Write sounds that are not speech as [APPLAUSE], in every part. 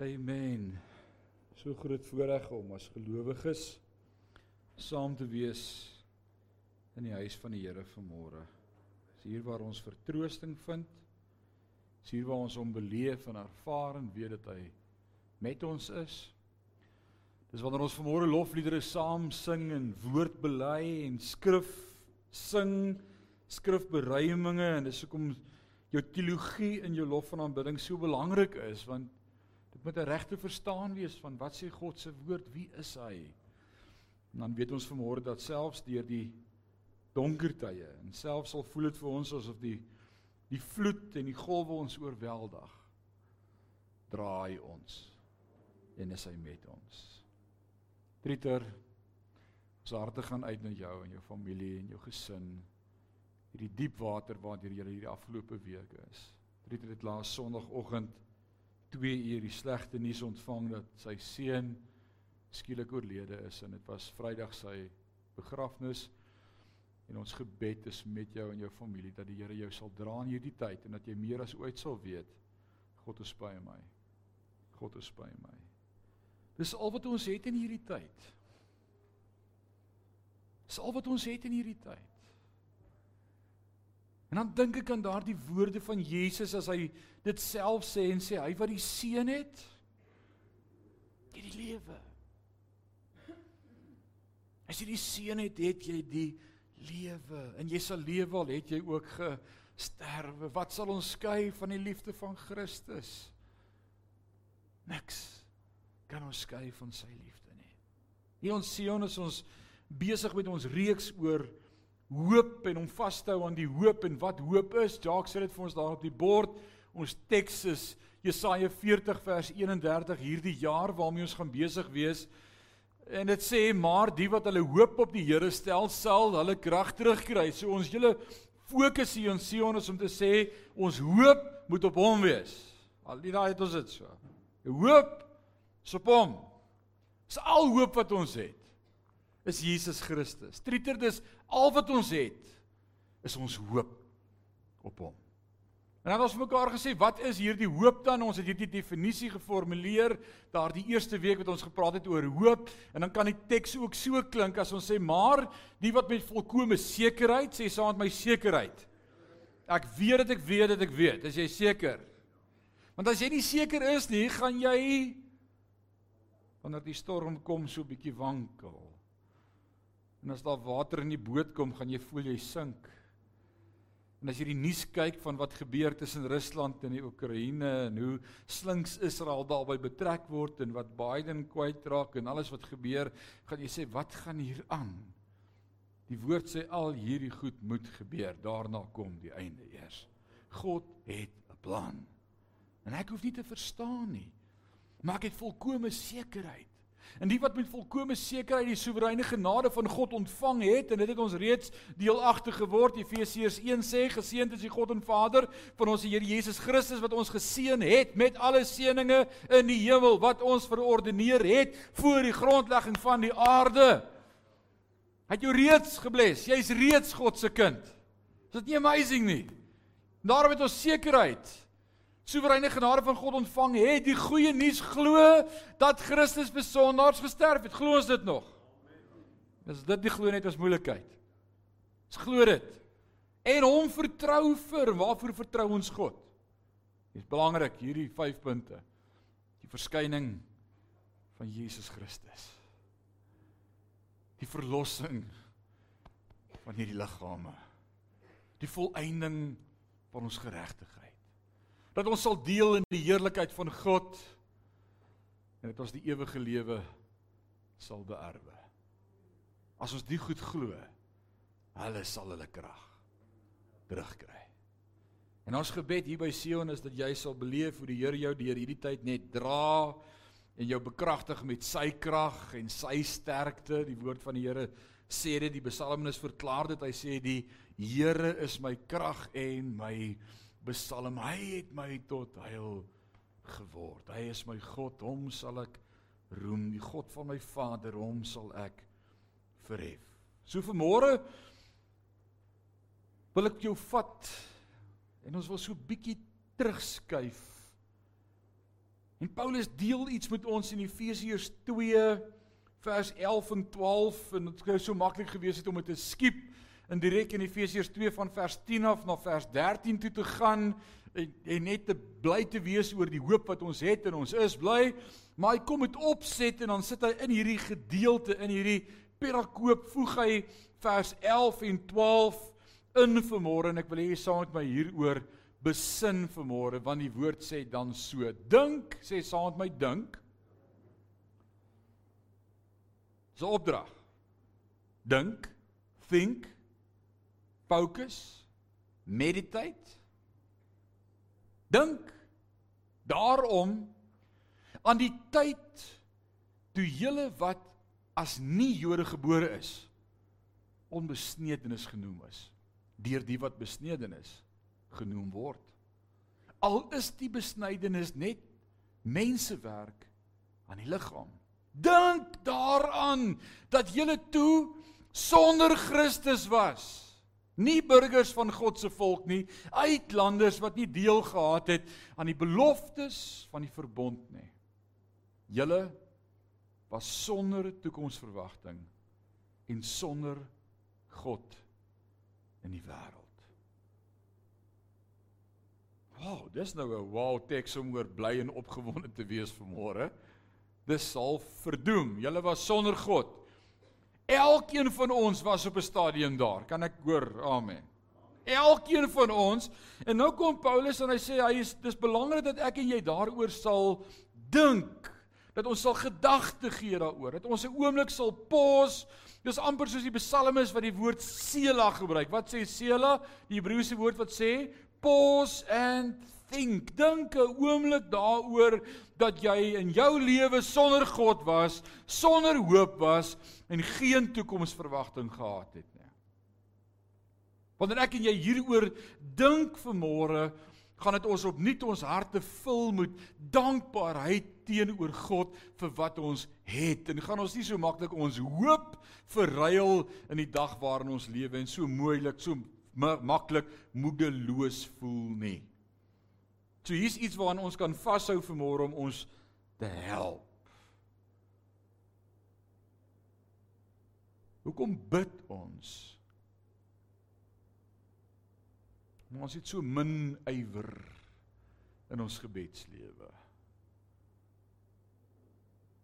Amen. So groot voorreg om as gelowiges saam te wees in die huis van die Here vanmôre. Dis hier waar ons vertroosting vind. Dis hier waar ons hom beleef en ervaar en weet dat hy met ons is. Dis wanneer ons vanmôre lofliedere saam sing en woord bely en skrif sing, skrifberuiminge en dis hoekom jou teologie in jou lof en aanbidding so belangrik is want dit moet 'n regte verstaan wees van wat sê God se woord, wie is hy? En dan weet ons vanmôre dat selfs deur die donker tye en selfs al voel dit vir ons asof die die vloed en die golwe ons oorweldig, draai ons en is hy met ons. Trieter, ons harte gaan uit na jou en jou familie en jou gesin. Hierdie diep water waardeur jy hierdie afgelope week is. Trieter het laas Sondagoggend 2 uur die slegte nuus ontvang dat sy seun skielik oorlede is en dit was Vrydag sy begrafnis en ons gebed is met jou en jou familie dat die Here jou sal dra in hierdie tyd en dat jy meer as ooit sal weet God is by my. God is by my. Dis al wat ons het in hierdie tyd. Dis al wat ons het in hierdie tyd. En dan dink ek aan daardie woorde van Jesus as hy dit self sê en sê hy wat die seën het, het die lewe. As jy die seën het, het jy die lewe en jy sal lewe al het jy ook gesterwe. Wat sal ons skei van die liefde van Christus? Niks kan ons skei van sy liefde nie. Hier ons Sion is ons besig met ons reeks oor hoop en om vas te hou aan die hoop en wat hoop is. Jacques sê dit vir ons daar op die bord. Ons teks is Jesaja 40 vers 31 hierdie jaar waarmee ons gaan besig wees. En dit sê maar die wat hulle hoop op die Here stel sal hulle krag terugkry. So ons hele fokus hier in Sion is om te sê ons hoop moet op hom wees. Al die daai het ons dit so. Die hoop is op hom. Dis al hoop wat ons het is Jesus Christus. Trieter dis al wat ons het is ons hoop op hom. En dan ons mekaar gesê, wat is hierdie hoop dan? Ons het hierdie definisie geformuleer daardie eerste week wat ons gepraat het oor hoop en dan kan die teks ook so klink as ons sê maar die wat met volkomme sekerheid sê saam met my sekerheid. Ek weet dat ek weet dat ek weet. Is jy seker? Want as jy nie seker is nie, gaan jy wanneer die storm kom so 'n bietjie wankel. En as daar water in die boot kom, gaan jy voel jy sink. En as jy die nuus kyk van wat gebeur tussen Rusland en die Oekraïne en hoe slinks Israel daarbey betrek word en wat Biden kwytraak en alles wat gebeur, gaan jy sê wat gaan hier aan? Die woord sê al hierdie goed moet gebeur. Daarna kom die einde eers. God het 'n plan. En ek hoef nie te verstaan nie. Maar ek het volkomme sekerheid En die wat met volkomme sekerheid die soewereine genade van God ontvang het en dit het ons reeds deelagtig geword. Efesiërs 1 sê geseënd is die God en Vader van ons Here Jesus Christus wat ons geseën het met alle seënings in die hemel wat ons verordeneer het voor die grondlegging van die aarde. Hy het jou reeds gebless. Jy's reeds God se kind. Is dit nie amazing nie? Daarom het ons sekerheid soewereine genade van God ontvang het, die goeie nuus glo dat Christus vir sondaars gesterf het. Glo ons dit nog? Dis dit die glo net as moeilikheid. Ons glo dit. En hom vertrou vir waarvoor vertrou ons God? Dis belangrik hierdie 5 punte. Die verskyning van Jesus Christus. Die verlossing van hierdie liggame. Die volëinding van ons geregtigheid dat ons sal deel in die heerlikheid van God en dat ons die ewige lewe sal beerwe. As ons die goed glo, hulle sal hulle krag terugkry. En ons gebed hier by Sion is dat jy sal beleef hoe die Here jou deur hierdie tyd net dra en jou bekragtig met sy krag en sy sterkte. Die woord van die Here sê dit, die psalmis verklaar dit. Hy sê die Here is my krag en my besalm. Hy het my tot heil geword. Hy is my God, hom sal ek roem. Die God van my Vader, hom sal ek verhef. So vanmôre wil ek jou vat en ons wil so bietjie terugskuif En Paulus deel iets met ons in Efesiërs 2 vers 11 en 12 en dit sou so maklik gewees het om dit te skiep in direk in Efesiërs 2 van vers 10 af na vers 13 toe te gaan en, en net te bly te wees oor die hoop wat ons het en ons is bly maar hy kom dit opset en dan sit hy in hierdie gedeelte in hierdie perakoop voeg hy vers 11 en 12 in vanmôre en ek wil hê jy saam met my hieroor besin vanmôre want die woord sê dan so dink sê saam met my dink. Is 'n opdrag. Dink think focus meditate dink daarom aan die tyd toe julle wat as nie Jode gebore is onbesnedenis genoem is deur die wat besnedenis genoem word. Al is die besnydenis net mensewerk aan die liggaam. Dink daaraan dat jy toe sonder Christus was. Nie burgers van God se volk nie, uitlanders wat nie deel gehad het aan die beloftes van die verbond nie. Julle was sonder toekomsverwagting en sonder God in die wêreld. Wow, dis nou 'n wow teks om oor bly en opgewonde te wees vanmôre. Dis sal verdoem. Julle was sonder God. Elkeen van ons was op 'n stadium daar. Kan ek hoor? Amen. Elkeen van ons. En nou kom Paulus en hy sê hy is dis belangrik dat ek en jy daaroor sal dink. Dat ons sal gedagte gee daaroor. Dat ons 'n oomblik sal pause. Dis amper soos die psalmis wat die woord sela gebruik. Wat sê sela? Die Hebreëse woord wat sê pause and think. Dink 'n oomblik daaroor dat jy in jou lewe sonder God was, sonder hoop was en geen toekomsverwagting gehad het nie. Wanneer ek en jy hieroor dink vanmôre, gaan dit ons opnuut ons harte vul met dankbaarheid teenoor God vir wat ons het. En gaan ons nie so maklik ons hoop verruil in die dag waarin ons lewe en so moeilik, so maklik moedeloos voel nie. So hier's iets waaraan ons kan vashou vanmôre om ons te help. Hoekom bid ons? Maar ons het so min ywer in ons gebedslewe.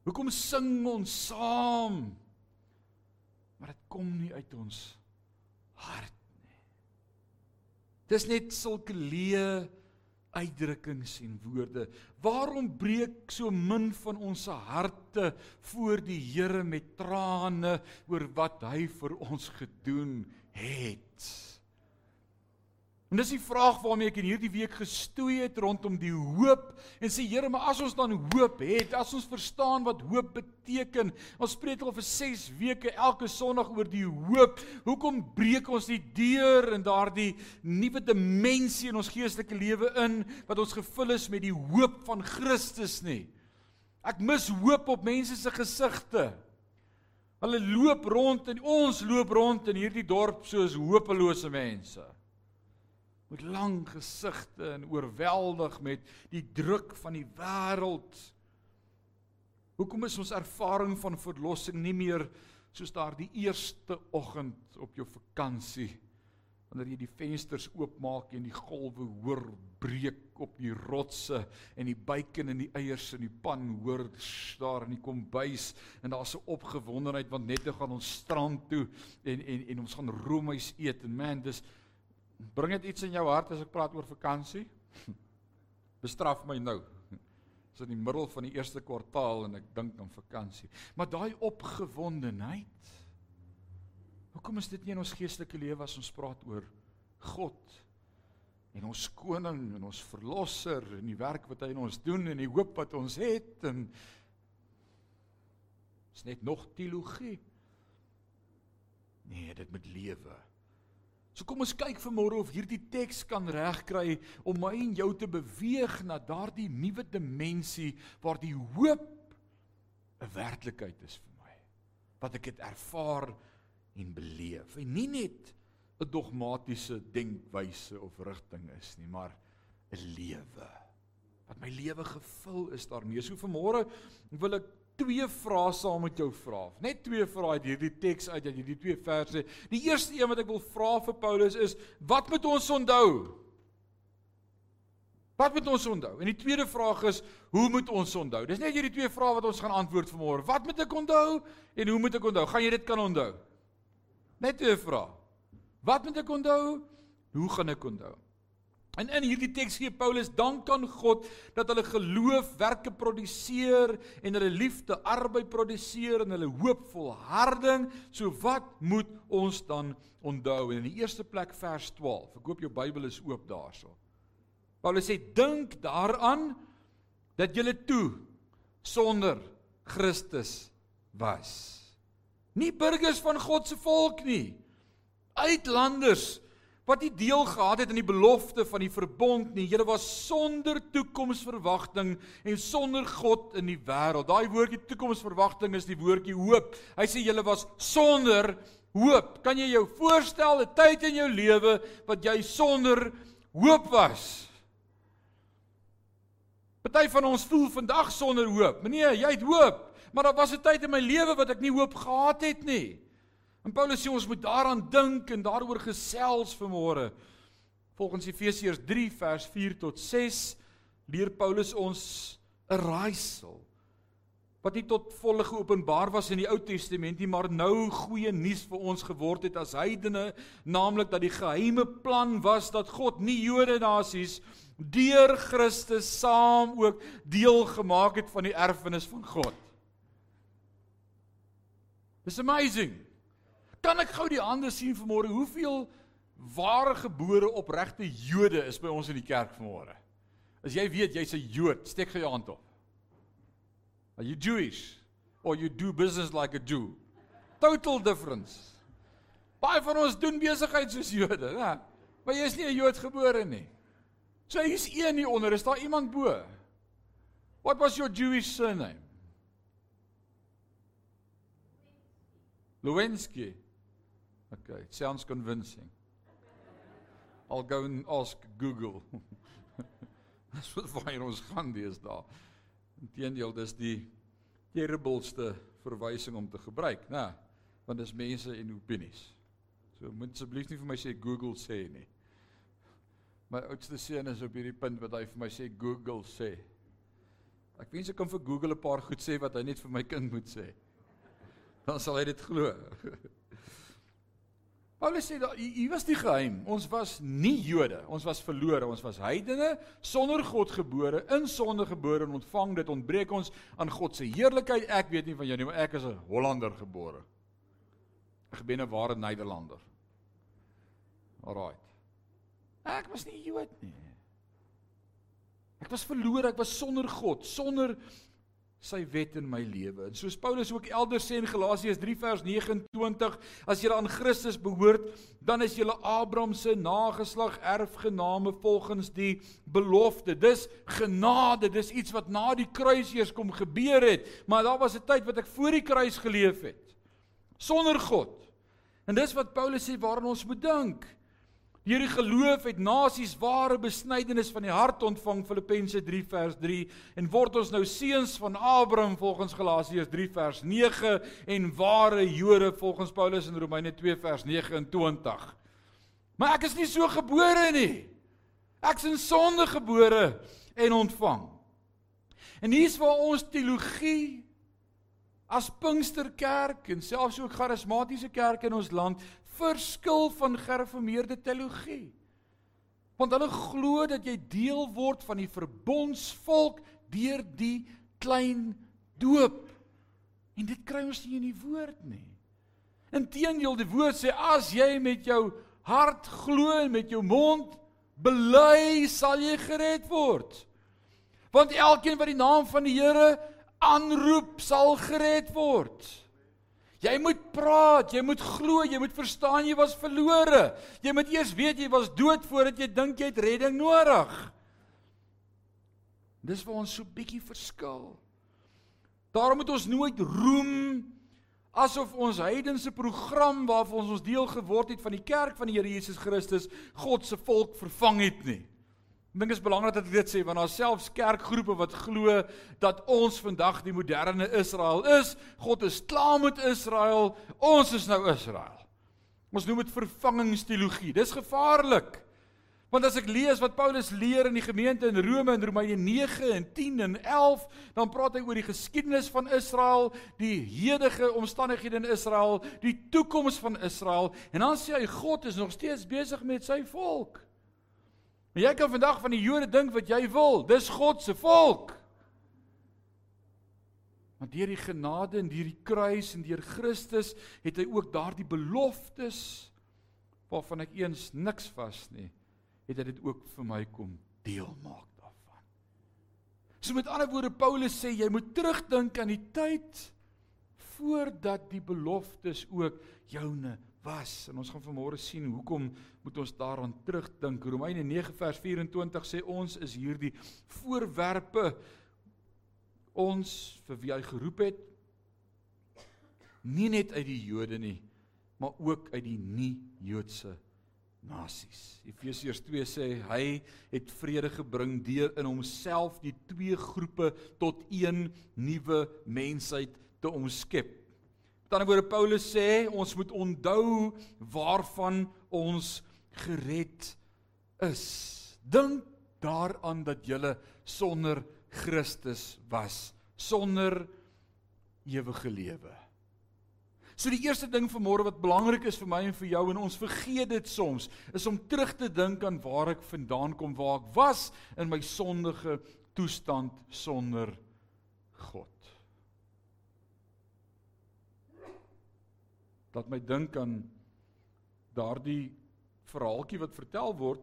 Hoekom sing ons saam? Maar dit kom nie uit ons hart Dis net sulke leë uitdrukkings en woorde. Waarom breek so min van ons harte voor die Here met trane oor wat hy vir ons gedoen het? En dis die vraag waarmee ek in hierdie week gestoei het rondom die hoop en sê Here, maar as ons dan hoop het, as ons verstaan wat hoop beteken, ons spreek al vir 6 weke elke Sondag oor die hoop. Hoekom breek ons die deur in daardie nuwe dimensie in ons geestelike lewe in wat ons gevul is met die hoop van Christus nie? Ek mis hoop op mense se gesigte. Hulle loop rond en ons loop rond in hierdie dorp soos hopelose mense met lang gesigte en oorweldig met die druk van die wêreld. Hoekom is ons ervaring van verlossing nie meer soos daardie eerste oggend op jou vakansie wanneer jy die vensters oopmaak en die golwe hoor breek op die rotse en die bacon en die eiers in die pan hoor daar in die kombuis en daar's 'n opgewondenheid want net nou gaan ons strand toe en en en ons gaan roomys eet en man dis Bring dit iets in jou hart as ek praat oor vakansie? [LAUGHS] Bestraf my nou. Dis in die middel van die eerste kwartaal en ek dink aan vakansie. Maar daai opgewondenheid. Hoekom is dit nie in ons geestelike lewe as ons praat oor God en ons koning en ons verlosser en die werk wat hy in ons doen en die hoop wat ons het en is net nog teologie. Nee, dit met lewe. So kom ons kyk vanmôre of hierdie teks kan regkry om my en jou te beweeg na daardie nuwe dimensie waar die hoop 'n werklikheid is vir my. Wat ek het ervaar en beleef. En nie net 'n dogmatiese denkwyse of rigting is nie, maar 'n lewe. wat my lewe gevul is daarmee. So vanmôre wil ek twee vrae saam met jou vra. Net twee vrae uit hierdie teks uit uit hierdie twee verse. Die eerste een wat ek wil vra vir Paulus is: Wat moet ons onthou? Wat moet ons onthou? En die tweede vraag is: Hoe moet ons onthou? Dis net hierdie twee vrae wat ons gaan antwoord vanmôre. Wat moet ek onthou en hoe moet ek onthou? Gaan jy dit kan onthou? Net twee vrae. Wat moet ek onthou? Hoe gaan ek onthou? En in hierdie teks gee Paulus dank aan God dat hulle geloof werke produseer en hulle liefde arbeid produseer en hulle hoop volharding. So wat moet ons dan onthou? En in die eerste plek vers 12. Ek hoop jou Bybel is oop daarso. Paulus sê dink daaraan dat julle toe sonder Christus was. Nie burgers van God se volk nie. Uitlanders wat nie deel gehad het aan die belofte van die verbond nie. Julle was sonder toekomsverwagting en sonder God in die wêreld. Daai woordjie toekomsverwagting is die woordjie hoop. Hy sê julle was sonder hoop. Kan jy jou voorstel 'n tyd in jou lewe wat jy sonder hoop was? Party van ons voel vandag sonder hoop. Nee, jy het hoop, maar daar was 'n tyd in my lewe wat ek nie hoop gehad het nie. En Paulus sê ons moet daaraan dink en daaroor gesels vanmôre. Volgens Efesiërs 3 vers 4 tot 6 leer Paulus ons 'n raaisel wat nie tot volle geopenbaar was in die Ou Testament nie, maar nou goeie nuus vir ons geword het as heidene, naamlik dat die geheime plan was dat God nie Jode nasies deur Christus saam ook deel gemaak het van die erfenis van God. It's amazing. Kan ek gou die hande sien vanmôre hoeveel ware gebore opregte Jode is by ons in die kerk vanmôre? As jy weet jy's 'n Jood, steek gou jou hand op. Are you Jewish or you do business like a Jew? Total difference. Baie van ons doen besigheid soos Jode, né? Maar jy's nie 'n Jood gebore nie. So hier's een hier onder, is daar iemand bo? What was your Jewish surname? Lewinsky. Okay, it sounds convincing. I'll go and ask Google. [LAUGHS] Dis wat waar ons gaan deesdae. Inteendeel, dis die terribleste verwysing om te gebruik, né? Want dis mense en opinies. So moet asseblief nie vir my sê Google sê nie. My oudste seun is op hierdie punt wat hy vir my sê Google sê. Ek wens ek kan vir Google 'n paar goed sê wat hy net vir my kind moet sê. Dan sal hy dit glo. [LAUGHS] Paulus sê dat hier was die geheim. Ons was nie Jode, ons was verlore, ons was heidene, sonder God gebore, in sonde gebore en ontvang dit ontbreek ons aan God se heerlikheid. Ek weet nie van jou nie, maar ek is 'n Hollander gebore. Ek ben 'n ware Nederlander. Alraai. Ek was nie Jood nie. Ek was verlore, ek was sonder God, sonder sy wet in my lewe. En soos Paulus ook elders sê in Galasiërs 3 vers 29, as jy aan Christus behoort, dan is jy Abraham se nageslag, erfgename volgens die belofte. Dis genade, dis iets wat na die kruis eers kom gebeur het, maar daar was 'n tyd wat ek voor die kruis geleef het sonder God. En dis wat Paulus sê waaraan ons moet dink. Deur die geloof het nasies ware besnydenis van die hart ontvang Filippense 3 vers 3 en word ons nou seuns van Abraham volgens Galasiërs 3 vers 9 en ware Jode volgens Paulus in Romeine 2 vers 29. Maar ek is nie so gebore nie. Ek's in sonde gebore en ontvang. En hier's waar ons teologie as Pinksterkerk en selfs ook charismatiese kerke in ons land verskil van gereformeerde teologie. Want hulle glo dat jy deel word van die verbondsvolk deur die klein doop. En dit kry ons nie in die woord nie. Inteendeel die woord sê as jy met jou hart glo en met jou mond bely, sal jy gered word. Want elkeen wat die naam van die Here aanroep, sal gered word. Jy moet praat, jy moet glo, jy moet verstaan jy was verlore. Jy moet eers weet jy was dood voordat jy dink jy het redding nodig. Dis waar ons so bietjie verskil. Daarom moet ons nooit roem asof ons heidense program waarvan ons ons deel geword het van die kerk van die Here Jesus Christus God se volk vervang het nie. Ek dink dit is belangrik dat ek dit sê want daar selfs kerkgroepe wat glo dat ons vandag die moderne Israel is. God is klaar met Israel. Ons is nou Israel. Ons noem dit vervangingsteologie. Dis gevaarlik. Want as ek lees wat Paulus leer in die gemeente in Rome in Romeine 9 en 10 en 11, dan praat hy oor die geskiedenis van Israel, die hedige omstandighede in Israel, die toekoms van Israel en dan sê hy God is nog steeds besig met sy volk. En jy kan vandag van die Jode dink wat jy wil. Dis God se volk. Maar deur die genade en deur die kruis en deur Christus het hy ook daardie beloftes waarvan ek eens niks was nie, het hy dit ook vir my kom deel maak daarvan. So met ander woorde Paulus sê jy moet terugdink aan die tyd voordat die beloftes ook joune was. En ons gaan vanmôre sien hoekom moet ons daaraan terugdink. Romeine 9 vers 24 sê ons is hierdie voorwerpe ons vir wie hy geroep het nie net uit die Jode nie, maar ook uit die nie-Joodse nasies. Efesiërs 2 sê hy het vrede gebring deur in homself die twee groepe tot een nuwe mensheid te omskep Met ander woorde Paulus sê ons moet onthou waarvan ons gered is. Dink daaraan dat jy sonder Christus was, sonder ewige lewe. So die eerste ding vanmôre wat belangrik is vir my en vir jou en ons vergeet dit soms, is om terug te dink aan waar ek vandaan kom, waar ek was in my sondige toestand sonder God. Laat my dink aan daardie verhaaltjie wat vertel word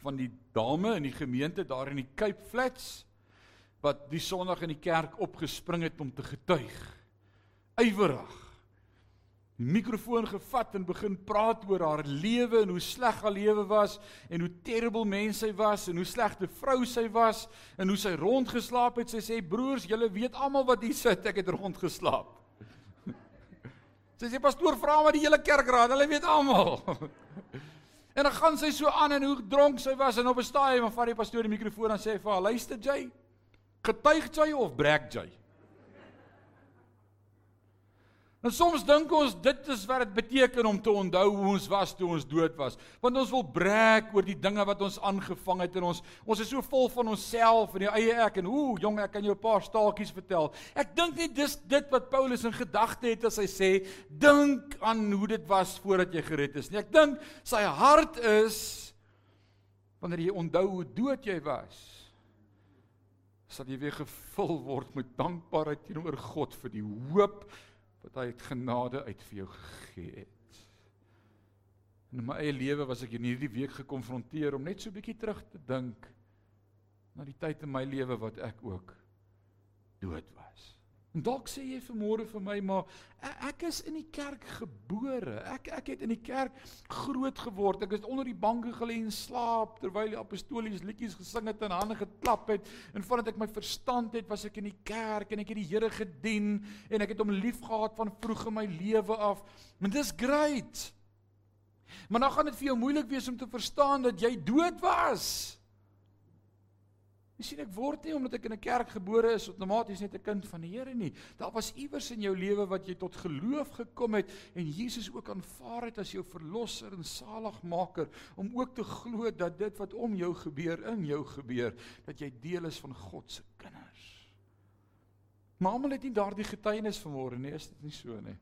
van die dame in die gemeente daar in die Cape Flats wat die Sondag in die kerk opgespring het om te getuig. Ywerig. Die mikrofoon gevat en begin praat oor haar lewe en hoe sleg haar lewe was en hoe terrible mens sy was en hoe slegte vrou sy was en hoe sy rondgeslaap het. Sy sê broers, julle weet almal wat hier sit, ek het rondgeslaap. Sy sê pastoor vra maar die hele kerkraad, hulle weet almal. [LAUGHS] En dan gaan sy so aan en hoe dronk sy was en op 'n stadium van die pastoor die mikrofoon en sê vir haar: "Luister jy, getuig jy of breek jy?" En soms dink ons dit is wat dit beteken om te onthou hoe ons was toe ons dood was. Want ons wil breek oor die dinge wat ons aangevang het en ons ons is so vol van onsself en die eie ek en ooh jong ek kan jou 'n paar staaltjies vertel. Ek dink nie dis dit wat Paulus in gedagte het as hy sê dink aan hoe dit was voordat jy gered is nie. Ek dink sy hart is wanneer jy onthou hoe dood jy was sal jy weer gevul word met dankbaarheid teenoor God vir die hoop wat hy het genade uit vir jou gegee het. In my eie lewe was ek in hierdie week gekonfronteer om net so 'n bietjie terug te dink na die tyd in my lewe wat ek ook dood was. En dalk sê jy vanmôre vir my maar e-, ek is in die kerk gebore. Ek ek het in die kerk groot geword. Ek het onder die banke gelê en slaap terwyl die apostolies liedjies gesing het en hande geklap het. En vandat ek my verstand het, was ek in die kerk en ek het die Here gedien en ek het hom liefgehad van vroeg in my lewe af. En dis great. Maar nou gaan dit vir jou moeilik wees om te verstaan dat jy dood was. Sien ek word nie omdat ek in 'n kerk gebore is outomaties net 'n kind van die Here nie. Daar was iewers in jou lewe wat jy tot geloof gekom het en Jesus ook aanvaar het as jou verlosser en saligmaker om ook te glo dat dit wat om jou gebeur in jou gebeur, dat jy deel is van God se kinders. Maar almal het nie daardie getuienis vanmôre nie, is dit nie so nie?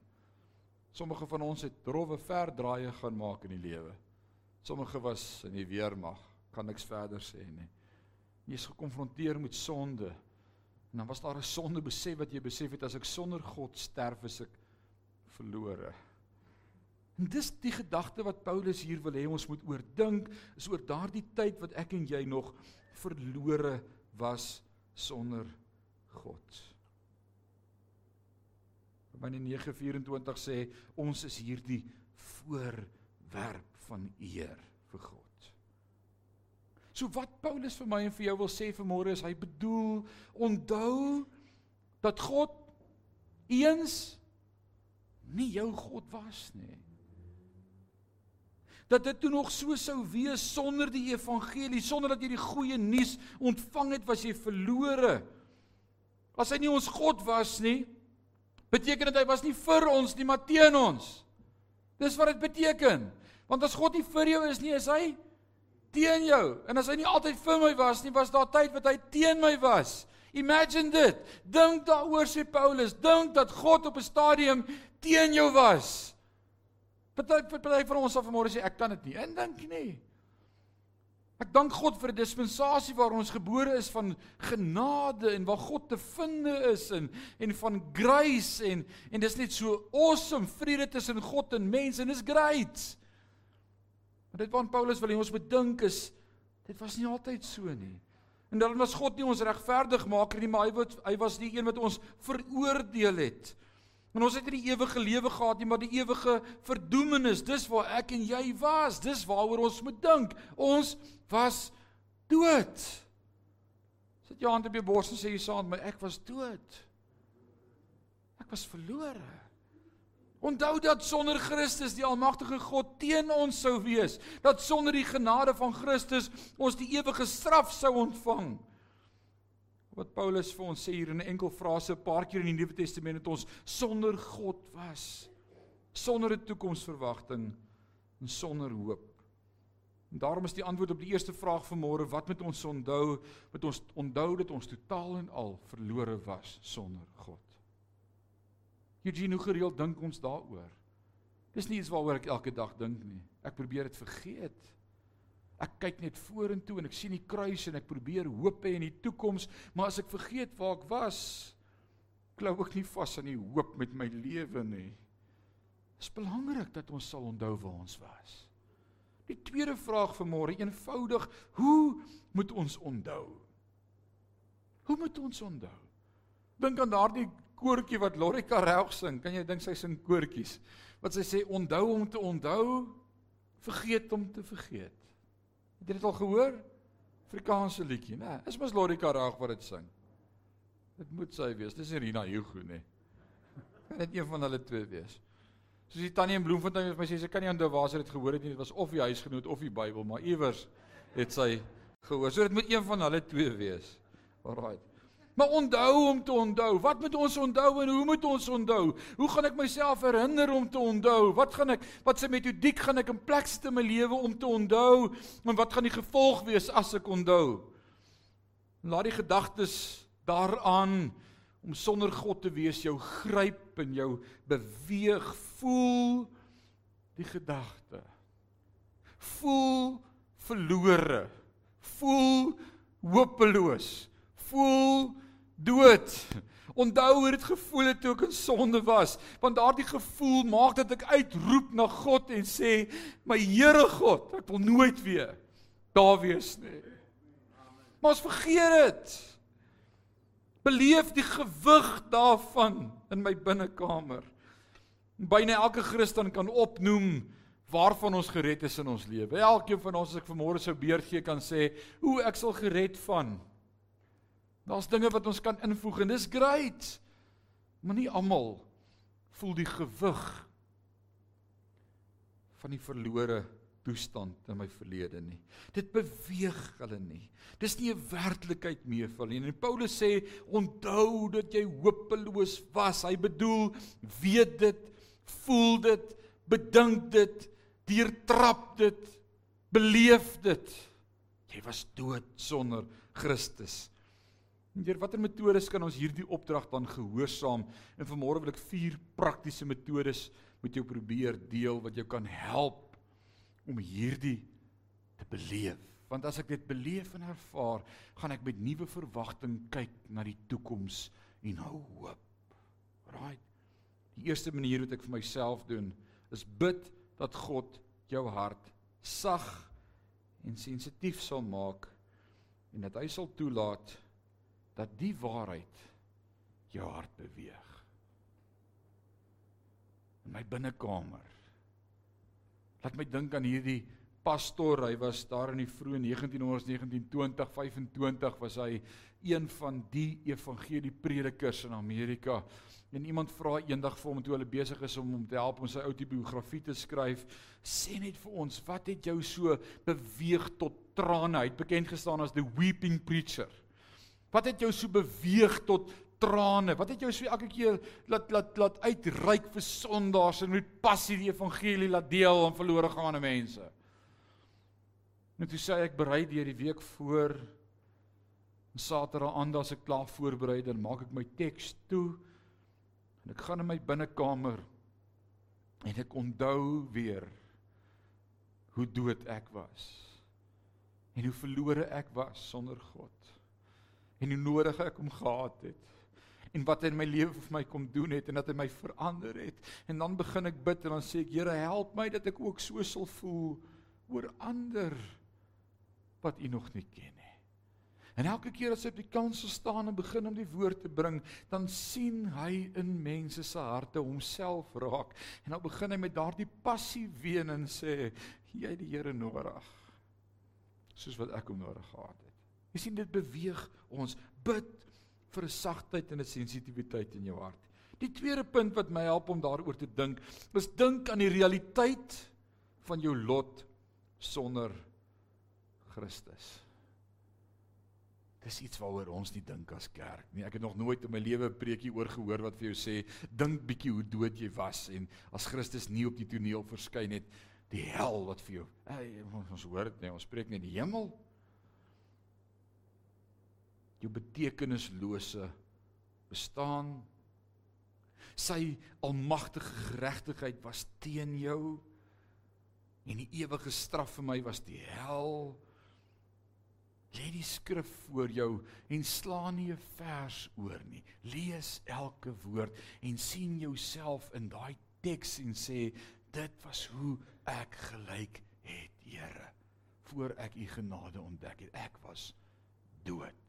Sommige van ons het rowwe verdraaie gaan maak in die lewe. Sommige was in die weermag, kan niks verder sê nie. Jy is gekonfronteer met sonde. En dan was daar 'n sonde besef wat jy besef het as ek sonder God sterf is ek verlore. En dis die gedagte wat Paulus hier wil hê ons moet oordink, is oor daardie tyd wat ek en jy nog verlore was sonder God. Romeine 9:24 sê ons is hierdie voorwerp van eer vir God. So wat Paulus vir my en vir jou wil sê vanmôre is hy bedoel onthou dat God eens nie jou God was nie. dat dit toe nog so sou wees sonder die evangelie, sonder dat jy die goeie nuus ontvang het, was jy verlore. As hy nie ons God was nie, beteken dit hy was nie vir ons nie, maar teen ons. Dis wat dit beteken. Want as God nie vir jou is nie, is hy teen jou. En as hy nie altyd vir my was nie, was daar tyd wat hy teen my was. Imagine dit. Dink daaroor sê Paulus, dink dat God op 'n stadium teen jou was. Party party van ons sal vanmôre sê ek kan dit nie. En dink nie. Ek dank God vir 'n dispensasie waar ons gebore is van genade en waar God te vinde is en en van grace en en dis net so awesome vrede tussen God en mens en is great. Maar dit wat Paulus wil hê ons moet dink is dit was nie altyd so nie. En dan was God nie ons regverdigmaker nie, maar hy wat hy was die een wat ons veroordeel het. En ons het nie die ewige lewe gehad nie, maar die ewige verdoemenis. Dis waar ek en jy was. Dis waaroor ons moet dink. Ons was dood. Sit jou hand op jou bors en sê jy saam met my, ek was dood. Ek was verlore. Onthou dat sonder Christus die almagtige God teen ons sou wees. Dat sonder die genade van Christus ons die ewige straf sou ontvang wat Paulus vir ons sê hier in 'n enkel frase 'n paar keer in die Nuwe Testament dat ons sonder God was, sonder 'n toekomsverwagting en sonder hoop. En daarom is die antwoord op die eerste vraag van môre, wat moet ons onthou? Moet ons onthou dat ons totaal en al verlore was sonder God. Eugene, hoe gereeld dink ons daaroor? Dis nie iets waaroor ek elke dag dink nie. Ek probeer dit vergeet. Ek kyk net vorentoe en ek sien die kruis en ek probeer hoop hê in die toekoms, maar as ek vergeet waar ek was, glo ek nie vas aan die hoop met my lewe nie. Dit is belangrik dat ons sal onthou waar ons was. Die tweede vraag vir môre, eenvoudig, hoe moet ons onthou? Hoe moet ons onthou? Dink aan daardie koortjie wat Lorika reg sing. Kan jy dink sy sing koortjies? Wat sy sê onthou om te onthou, vergeet om te vergeet. Het jy dit al gehoor? Afrikaanse liedjie, né? Is mos Lorika Raag wat dit sing. Dit moet sy wees. Dis Irina Hugo, né? Kan dit een van hulle twee wees? Soos die tannie in Bloemfontein het my sê sy kan nie onthou waar sy dit gehoor het nie. Dit was of die huisgenoot of die Bybel, maar iewers het sy gehoor. So dit moet een van hulle twee wees. Alraai. Maar onthou om te onthou. Wat moet ons onthou en hoe moet ons onthou? Hoe gaan ek myself herinner om te onthou? Wat gaan ek wat se metodiek gaan ek in plek sit in my lewe om te onthou? En wat gaan die gevolg wees as ek onthou? Laat die gedagtes daaraan om sonder God te wees jou gryp en jou beweeg. Voel die gedagte. Voel verlore. Voel hopeloos. Voel dood. Onthou hoe dit gevoel het toe ek in sonde was, want daardie gevoel maak dat ek uitroep na God en sê, "My Here God, ek wil nooit weer daar wees nie." Maar ons vergeet dit. Beleef die gewig daarvan in my binnekamer. Byna elke Christen kan opnoem waarvan ons gered is in ons lewe. Elkeen van ons as ek vanmôre sou beurt gee kan sê, "Hoe ek sal gered van Daar's dinge wat ons kan invoeg en dis great. Maar nie almal voel die gewig van die verlore toestand in my verlede nie. Dit beweeg hulle nie. Dis nie 'n werklikheid meer vir hulle nie. En Paulus sê onthou dat jy hopeloos was. Hy bedoel weet dit, voel dit, bedink dit, deurtrap dit, beleef dit. Jy was dood sonder Christus. Deur watter metodes kan ons hierdie opdrag dan gehoorsaam? En vanmôre wil ek vier praktiese metodes met jou probeer deel wat jou kan help om hierdie te beleef. Want as ek dit beleef en ervaar, gaan ek met nuwe verwagting kyk na die toekoms en hou hoop. Right. Die eerste manier wat ek vir myself doen, is bid dat God jou hart sag en sensitief sal maak en dat hy sal toelaat dat die waarheid jou hart beweeg. In my binnekamer. Laat my dink aan hierdie pastor. Hy was daar in die vroeë 1900s, 1920, 25 was hy een van die evangeliepredikers in Amerika. En iemand vra eendag vir hom toe hulle besig is om hom te help om sy outobiografie te skryf, sê net vir ons, wat het jou so beweeg tot trane? Hy het bekend gestaan as the weeping preacher. Wat het jou so beweeg tot trane? Wat het jou so elke keer laat laat laat uitreik vir sondaars en met passie die evangelie laat deel aan verlore gaande mense? Net toe sê ek berei deur die week voor Saterdag aand as ek klaar voorberei dan maak ek my teks toe En ek gaan in my binnekamer en ek onthou weer hoe dood ek was. En hoe verlore ek was sonder God. En hoe nodig ek hom gehad het. En wat hy in my lewe vir my kom doen het en dat hy my verander het. En dan begin ek bid en dan sê ek Here help my dat ek ook so sal voel oor ander wat U nog nie ken nie. En elke keer as hy op die kansel staan en begin om die woord te bring, dan sien hy in mense se harte homself raak. En dan begin hy met daardie passie ween en sê, "Jy het die Here nodig." Soos wat ek hom nodig gehad het. Jy sien dit beweeg ons bid vir 'n sagtheid en 'n sensitiwiteit in jou hart. Die tweede punt wat my help om daaroor te dink, is dink aan die realiteit van jou lot sonder Christus. Dis iets waaroor ons nie dink as kerk nie. Ek het nog nooit in my lewe 'n preekie oor gehoor wat vir jou sê dink bietjie hoe dood jy was en as Christus nie op die toneel verskyn het, die hel wat vir jou. Hey, ons hoor dit nie, ons spreek nie die hemel. Jou betekenislose bestaan sy almagtige geregtigheid was teen jou en die ewige straf vir my was die hel Lê die skrif voor jou en slaan nie 'n vers oor nie. Lees elke woord en sien jouself in daai teks en sê dit was hoe ek gelyk het, Here, voor ek u genade ontdek het. Ek was dood.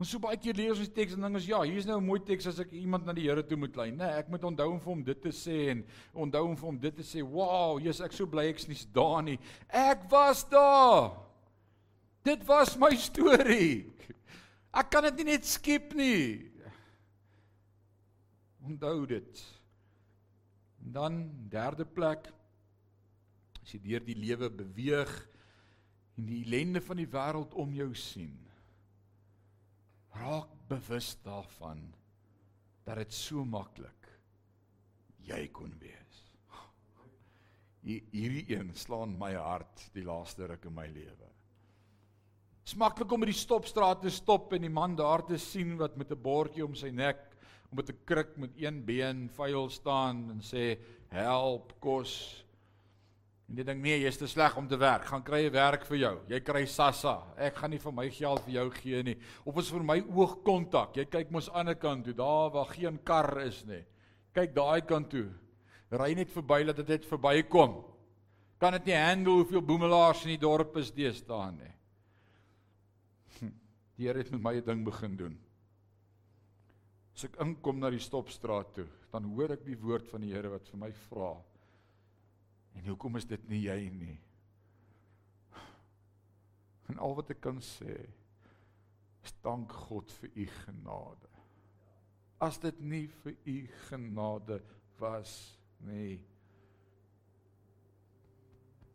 Ons so baie keer lees ons die teks en ding is ja, hier is nou 'n mooi teks as ek iemand na die Here toe moet lei. Nee, ek moet onthou om vir hom dit te sê en onthou om vir hom dit te sê. Wow, jy's ek so bly ek's nie daar nie. Ek was daar. Dit was my storie. Ek kan dit nie net skep nie. Onthou dit. En dan derde plek as jy deur die lewe beweeg en die ellende van die wêreld om jou sien. Raak bewus daarvan dat dit so maklik jy kon wees. Hierdie een slaan my hart die laaste ruk in my lewe. Dit's maklik om by die stopstraat te stop en die man daar te sien wat met 'n bordjie om sy nek om met 'n kruk met een been vuil staan en sê help kos. En jy dink nee, jy's te sleg om te werk. Gaan kry 'n werk vir jou. Jy kry SASSA. Ek gaan nie vir my geld vir jou gee nie. Of is vir my oogkontak. Jy kyk mos aan die ander kant toe, daar waar geen kar is nie. Kyk daai kant toe. Ry net verby dat dit net verbykom. Kan dit nie handle hoeveel boemelaars in die dorp is deesdae nie. Die Here het met my 'n ding begin doen. As ek inkom na die stopstraat toe, dan hoor ek die woord van die Here wat vir my vra. En hoekom is dit nie jy nie? En al wat ek kan sê is dank God vir u genade. As dit nie vir u genade was nie,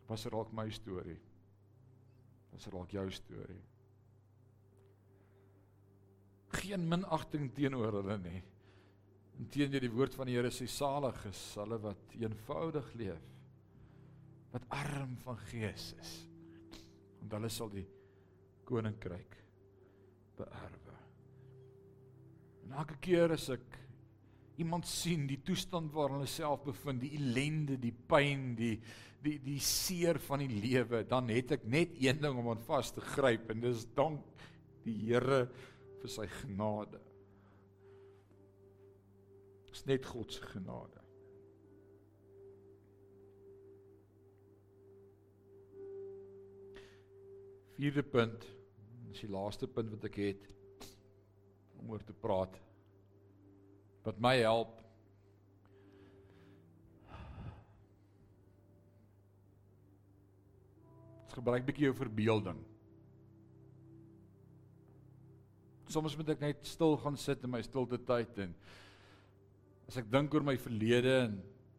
was dit dalk my storie. Was dit dalk jou storie? geen minagting teenoor hulle nie. Inteendeel die woord van die Here sê salig is hulle wat eenvoudig leef, wat arm van gees is. Want hulle sal die koninkryk beerwe. En elke keer as ek iemand sien die toestand waarin hulle self bevind, die ellende, die pyn, die die die seer van die lewe, dan het ek net een ding om aan vas te gryp en dis dank die Here vir sy genade. Dis net God se genade. Vierde punt, dis die laaste punt wat ek het om oor te praat. Wat my help Gebruik bietjie jou verbeelding. Soms moet ek net stil gaan sit in my stilte tyd en as ek dink oor my verlede en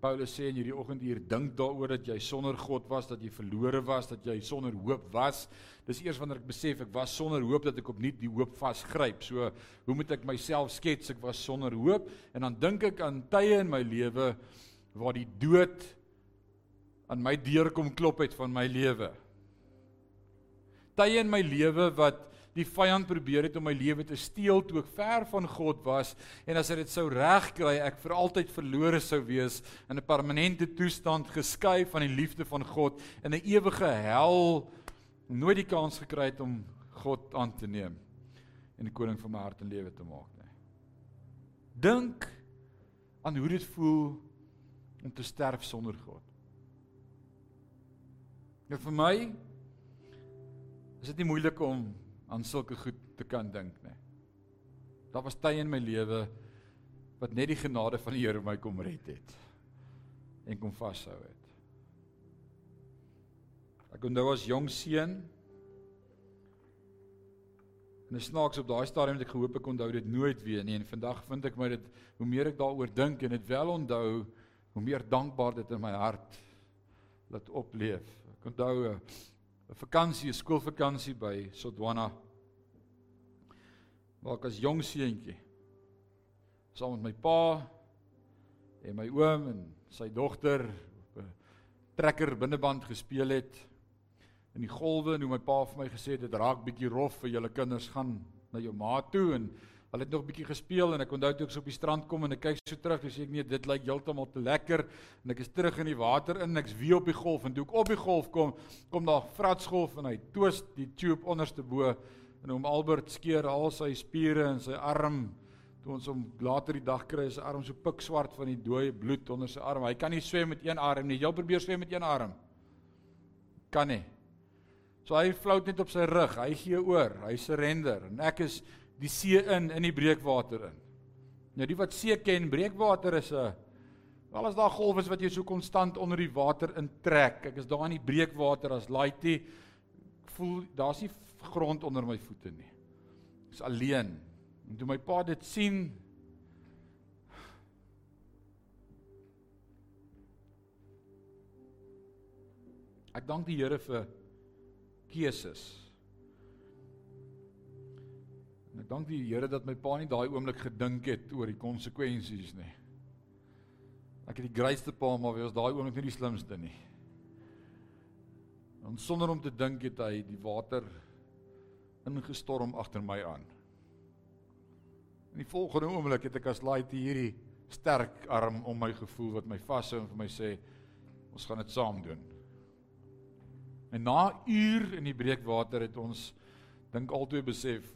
Paulus sê in hierdie oggend hier dink daaroor dat jy sonder God was, dat jy verlore was, dat jy sonder hoop was. Dis eers wanneer ek besef ek was sonder hoop dat ek opnuut die hoop vasgryp. So, hoe moet ek myself skets? Ek was sonder hoop en dan dink ek aan tye in my lewe waar die dood aan my deur kom klop het van my lewe. Tye in my lewe wat die vyand probeer het om my lewe te steel toe ek ver van God was en as hy dit sou regkry ek vir altyd verlore sou wees in 'n permanente toestand geskei van die liefde van God in 'n ewige hel nooit die kans gekry het om God aan te neem en die koning van my hart en lewe te maak nie. Dink aan hoe dit voel om te sterf sonder God. Ja vir my is dit nie moeilik om aan sulke goed te kan dink nie. Daar was tye in my lewe wat net die genade van die Here my kom red het en kom vashou het. Ek onthou as jong seun En snaaks op daai stadium het ek gehoop ek onthou dit nooit weer nie en vandag vind ek my dit hoe meer ek daaroor dink en dit wel onthou hoe meer dankbaar dit in my hart laat opleef. Ek onthou 'n 'n vakansie, 'n skoolvakansie by Sodwana. Waar ek as jong seentjie saam met my pa en my oom en sy dogter op 'n trekker binneband gespeel het in die golwe en hoe my pa vir my gesê het dit raak bietjie rof vir julle kinders gaan na jou ma toe en Hulle het nog 'n bietjie gespeel en ek onthou toe ek so op die strand kom en ek kyk so terug, dis ek nee, dit lyk heeltemal te lekker en ek is terug in die water in ek's weer op die golf en toe ek op die golf kom, kom daar fratsgolf en hy twist die tube onderste bo en hom Albert skeer al sy spiere en sy arm toe ons hom later die dag kry is sy arm so pikswart van die dooie bloed onder sy arm. Hy kan nie swem met een arm nie. Jy probeer swem met een arm. Kan nie. So hy float net op sy rug. Hy gee oor. Hy surrender en ek is die see in in die breekwater in. Nou die wat see ken, breekwater is 'n wel as daar golwe is wat jy so konstant onder die water intrek. Ek is daar in die breekwater as laaitie voel daar's nie grond onder my voete nie. Ek's alleen. En toe my pa dit sien Ek dank die Here vir keuses. En ek dank die Here dat my pa nie daai oomblik gedink het oor die konsekwensies nie. Ek het die grootste pa maar wie was daai oomblik nie die slimste nie. En sonder om te dink het hy die water ingestorm agter my aan. In die volgende oomblik het ek as laait hierdie sterk arm om my gevoel wat my vashou en vir my sê ons gaan dit saam doen. En na uur in die breekwater het ons dink altoe besef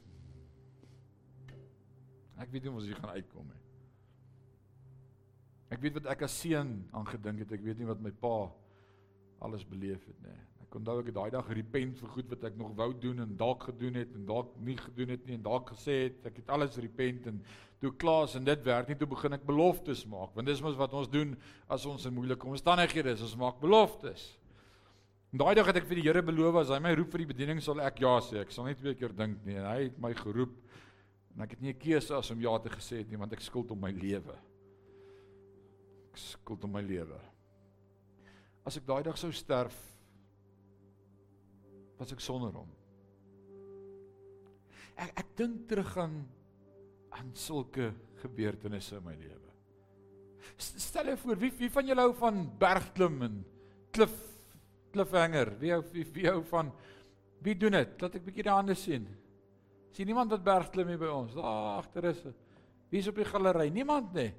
Ek weet nie of ons hier gaan uitkom nie. Ek weet wat ek as seun aangedink het, ek weet nie wat my pa alles beleef het nie. Ek onthou ek het daai dag repent vir goed wat ek nog wou doen en dalk gedoen het en dalk nie gedoen het nie en dalk gesê het ek het alles repent en toe klaar en dit werk nie toe begin ek beloftes maak want dis mos wat ons doen as ons in moeilike omstandighede is ons maak beloftes. En daai dag het ek vir die Here beloof as hy my roep vir die bediening sal ek ja sê ek sal net twee keer dink nie en hy het my geroep En ek het nie 'n keuse as om ja te gesê het nie want ek skuld om my lewe. Ek skuld om my lewe. As ek daai dag sou sterf was ek sonder hom. Ek ek dink terug aan aan sulke gebeurtenisse in my lewe. Stel jou voor wie wie van julle hou van bergklim en klif cliffhanger? Wie hou wie, wie hou van wie doen dit? Laat ek 'n bietjie die hande sien. Sien niemand wat bergklim hier by ons. Daar agter is. Wie's op die galery? Niemand nie.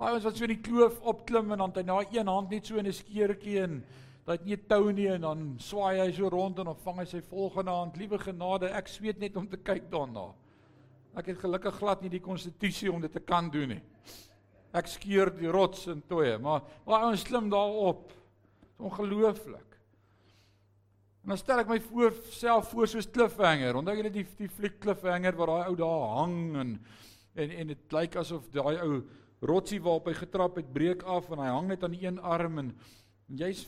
Hy was wat so in die kloof opklim en dan hy na een hand net so in 'n skeertjie en daai het nie tou nie en dan swaai hy so rond en dan vang hy sy volgende hand. Liewe genade, ek sweet net om te kyk daarna. Ek het gelukkig glad nie die konstitusie om dit te kan doen nie. Ek skeur die rots in twee, maar maar ons klim daar op. Ongelooflik. En dan stel ek my voor self voor soos Cliffhanger. Onthou julle die die fliek Cliffhanger waar daai ou daar hang en en en dit lyk asof daai ou rotsie waarop hy getrap het breek af en hy hang net aan een arm en jy's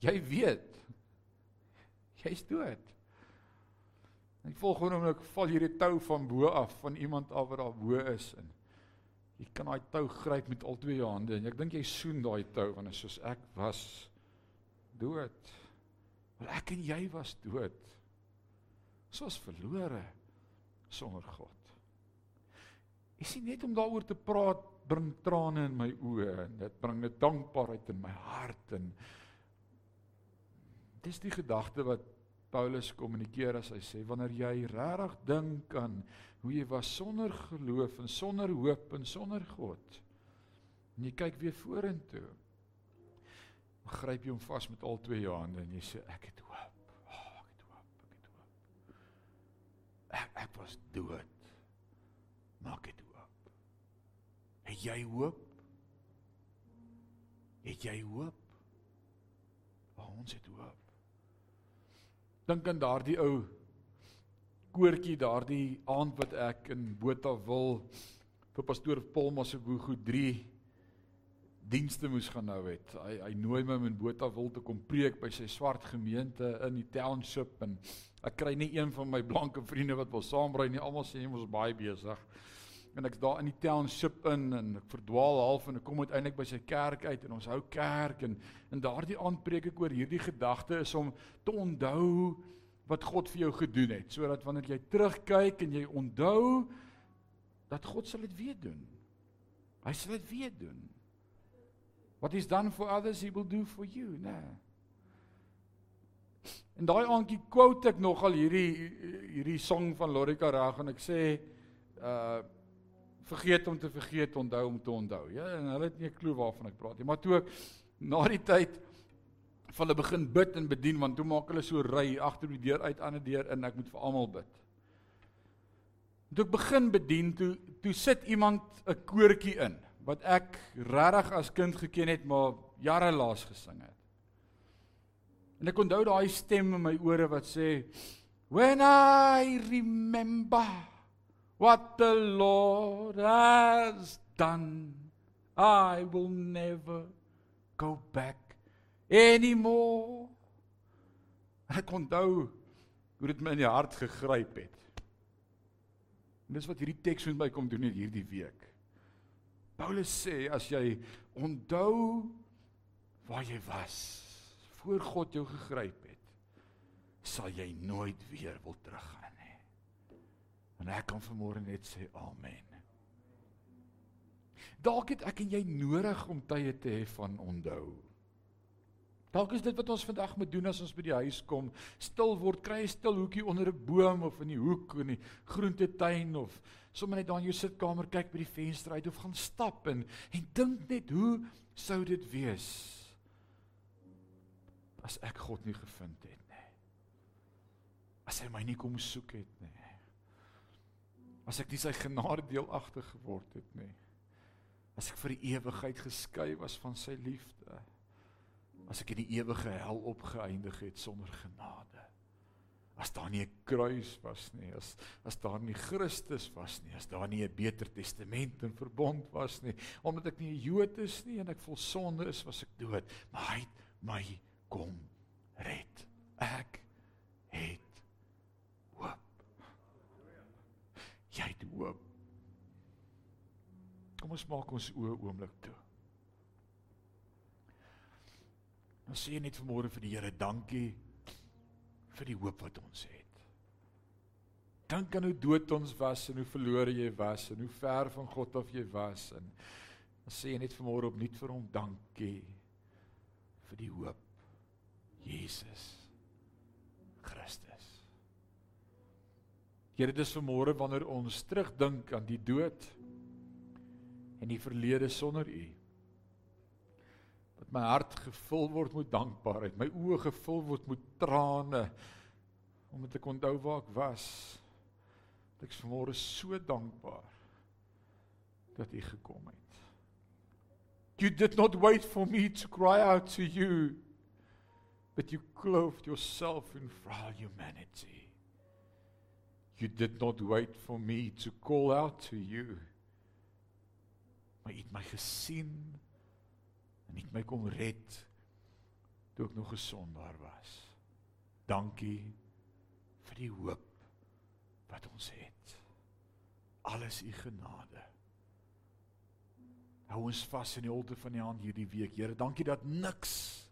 jy weet Jy's dood. En die volgende oomblik val hierdie tou van bo af van iemand af wat daar bo is en jy kan daai tou gryp met al twee jou hande en ek dink jy soen daai tou want dit is soos ek was dood. Maar ek en jy was dood. Soos verlore sonder God. Jy sien net om daaroor te praat bring trane in my oë en dit bring 'n dankbaarheid in my hart en dis die gedagte wat Paulus kommunikeer as hy sê wanneer jy regtig dink aan hoe jy was sonder geloof en sonder hoop en sonder God en jy kyk weer vorentoe gryp jy hom vas met al twee jou hande en jy sê ek het hoop. Oh, ek het hoop, ek het hoop. Ek ek was dood. Maar ek het hoop. Het jy hoop? Het jy hoop? Oh, ons het hoop. Dink aan daardie ou koortjie daardie aand wat ek in Botawil vir pastoor Paul Masebugu 3 dienste moes gaan nou het. Hy hy nooi my in Botawil te kom preek by sy swart gemeente in die township en ek kry nie een van my blanke vriende wat wil saamry nie. Almal sê jy mos baie besig. En ek's daar in die township in en ek verdwaal half en ek kom uiteindelik by sy kerk uit en ons hou kerk en in daardie aand preek ek oor hierdie gedagte is om te onthou wat God vir jou gedoen het sodat wanneer jy terugkyk en jy onthou dat God sal dit weer doen. Hy sal dit weer doen. What is done for others he will do for you, né? Nee. En daai aandjie quote ek nogal hierdie hierdie song van Lorika Rag en ek sê uh vergeet om te vergeet, onthou om te onthou. Ja, en hulle het nie 'n klou waarvan ek praat nie, maar toe ek na die tyd van hulle begin bid en bedien want toe maak hulle so ry agter die deur uit aan 'n deur in ek moet vir almal bid. Toe ek begin bedien, toe toe sit iemand 'n koortjie in wat ek regtig as kind geken het maar jare laas gesing het. En ek onthou daai stem in my ore wat sê when i remember what the lord has done i will never go back anymore. Ek onthou hoe dit my in die hart gegryp het. En dis wat hierdie teks met my kom doen hierdie week. Paulus sê as jy onthou waar jy was voor God jou gegryp het, sal jy nooit weer wil teruggaan nie. En ek kan vanmôre net sê amen. Dalk het ek en jy nodig om tye te hê van onthou. Dalk is dit wat ons vandag moet doen as ons by die huis kom, stil word, kry 'n stil hoekie onder 'n boom of in die hoek in die groentetuin of sommer net daar in jou sitkamer kyk by die venster uit of gaan stap en en dink net hoe sou dit wees as ek God nie gevind het nie. As hy my nie kom soek het nie. As ek nie sy genade deelagtig geword het nie. As ek vir die ewigheid geskei was van sy liefde as ek in die ewige hel opgeëindig het sonder genade. As daar nie 'n kruis was nie, as as daar nie Christus was nie, as daar nie 'n beter testament en verbond was nie, omdat ek nie 'n Jood is nie en ek vol sonde is, was ek dood, maar hy het my kom red. Ek het hoop. Jy het hoop. Kom ons maak ons oë oomblik toe. Dan sê net vanmôre vir die Here dankie vir die hoop wat ons het. Dink aan hoe dood ons was en hoe verlore jy was en hoe ver van God af jy was en dan sê net vanmôre opnuut vir hom dankie vir die hoop. Jesus Christus. Here, dis vanmôre wanneer ons terugdink aan die dood en die verlede sonder U my hart gevul word met dankbaarheid, my oë gevul word met trane omdat ek onthou waar ek was. Ek is vanmôre so dankbaar dat U gekom het. You did not wait for me to cry out to you, but you clothed yourself in frail humanity. You did not wait for me to call out to you. Maar U het my gesien en het my kom red toe ek nog 'n sondaar was. Dankie vir die hoop wat ons het. Alles u genade. Hou ons vas in die holte van die hand hierdie week. Here, dankie dat niks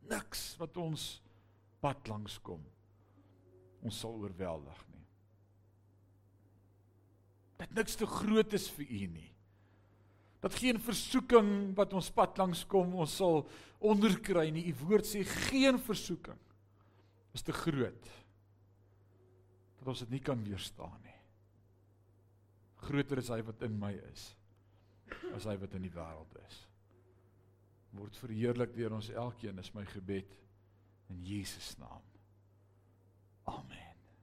niks wat ons pad langs kom ons sal oorweldig nie. Dat niks te groot is vir u nie. Dat geen versoeking wat ons pad langs kom ons sal onderkry nie. U woord sê geen versoeking is te groot dat ons dit nie kan weerstaan nie. Groter is hy wat in my is as hy wat in die wêreld is. Word verheerlik deur ons elkeen is my gebed in Jesus naam. Amen.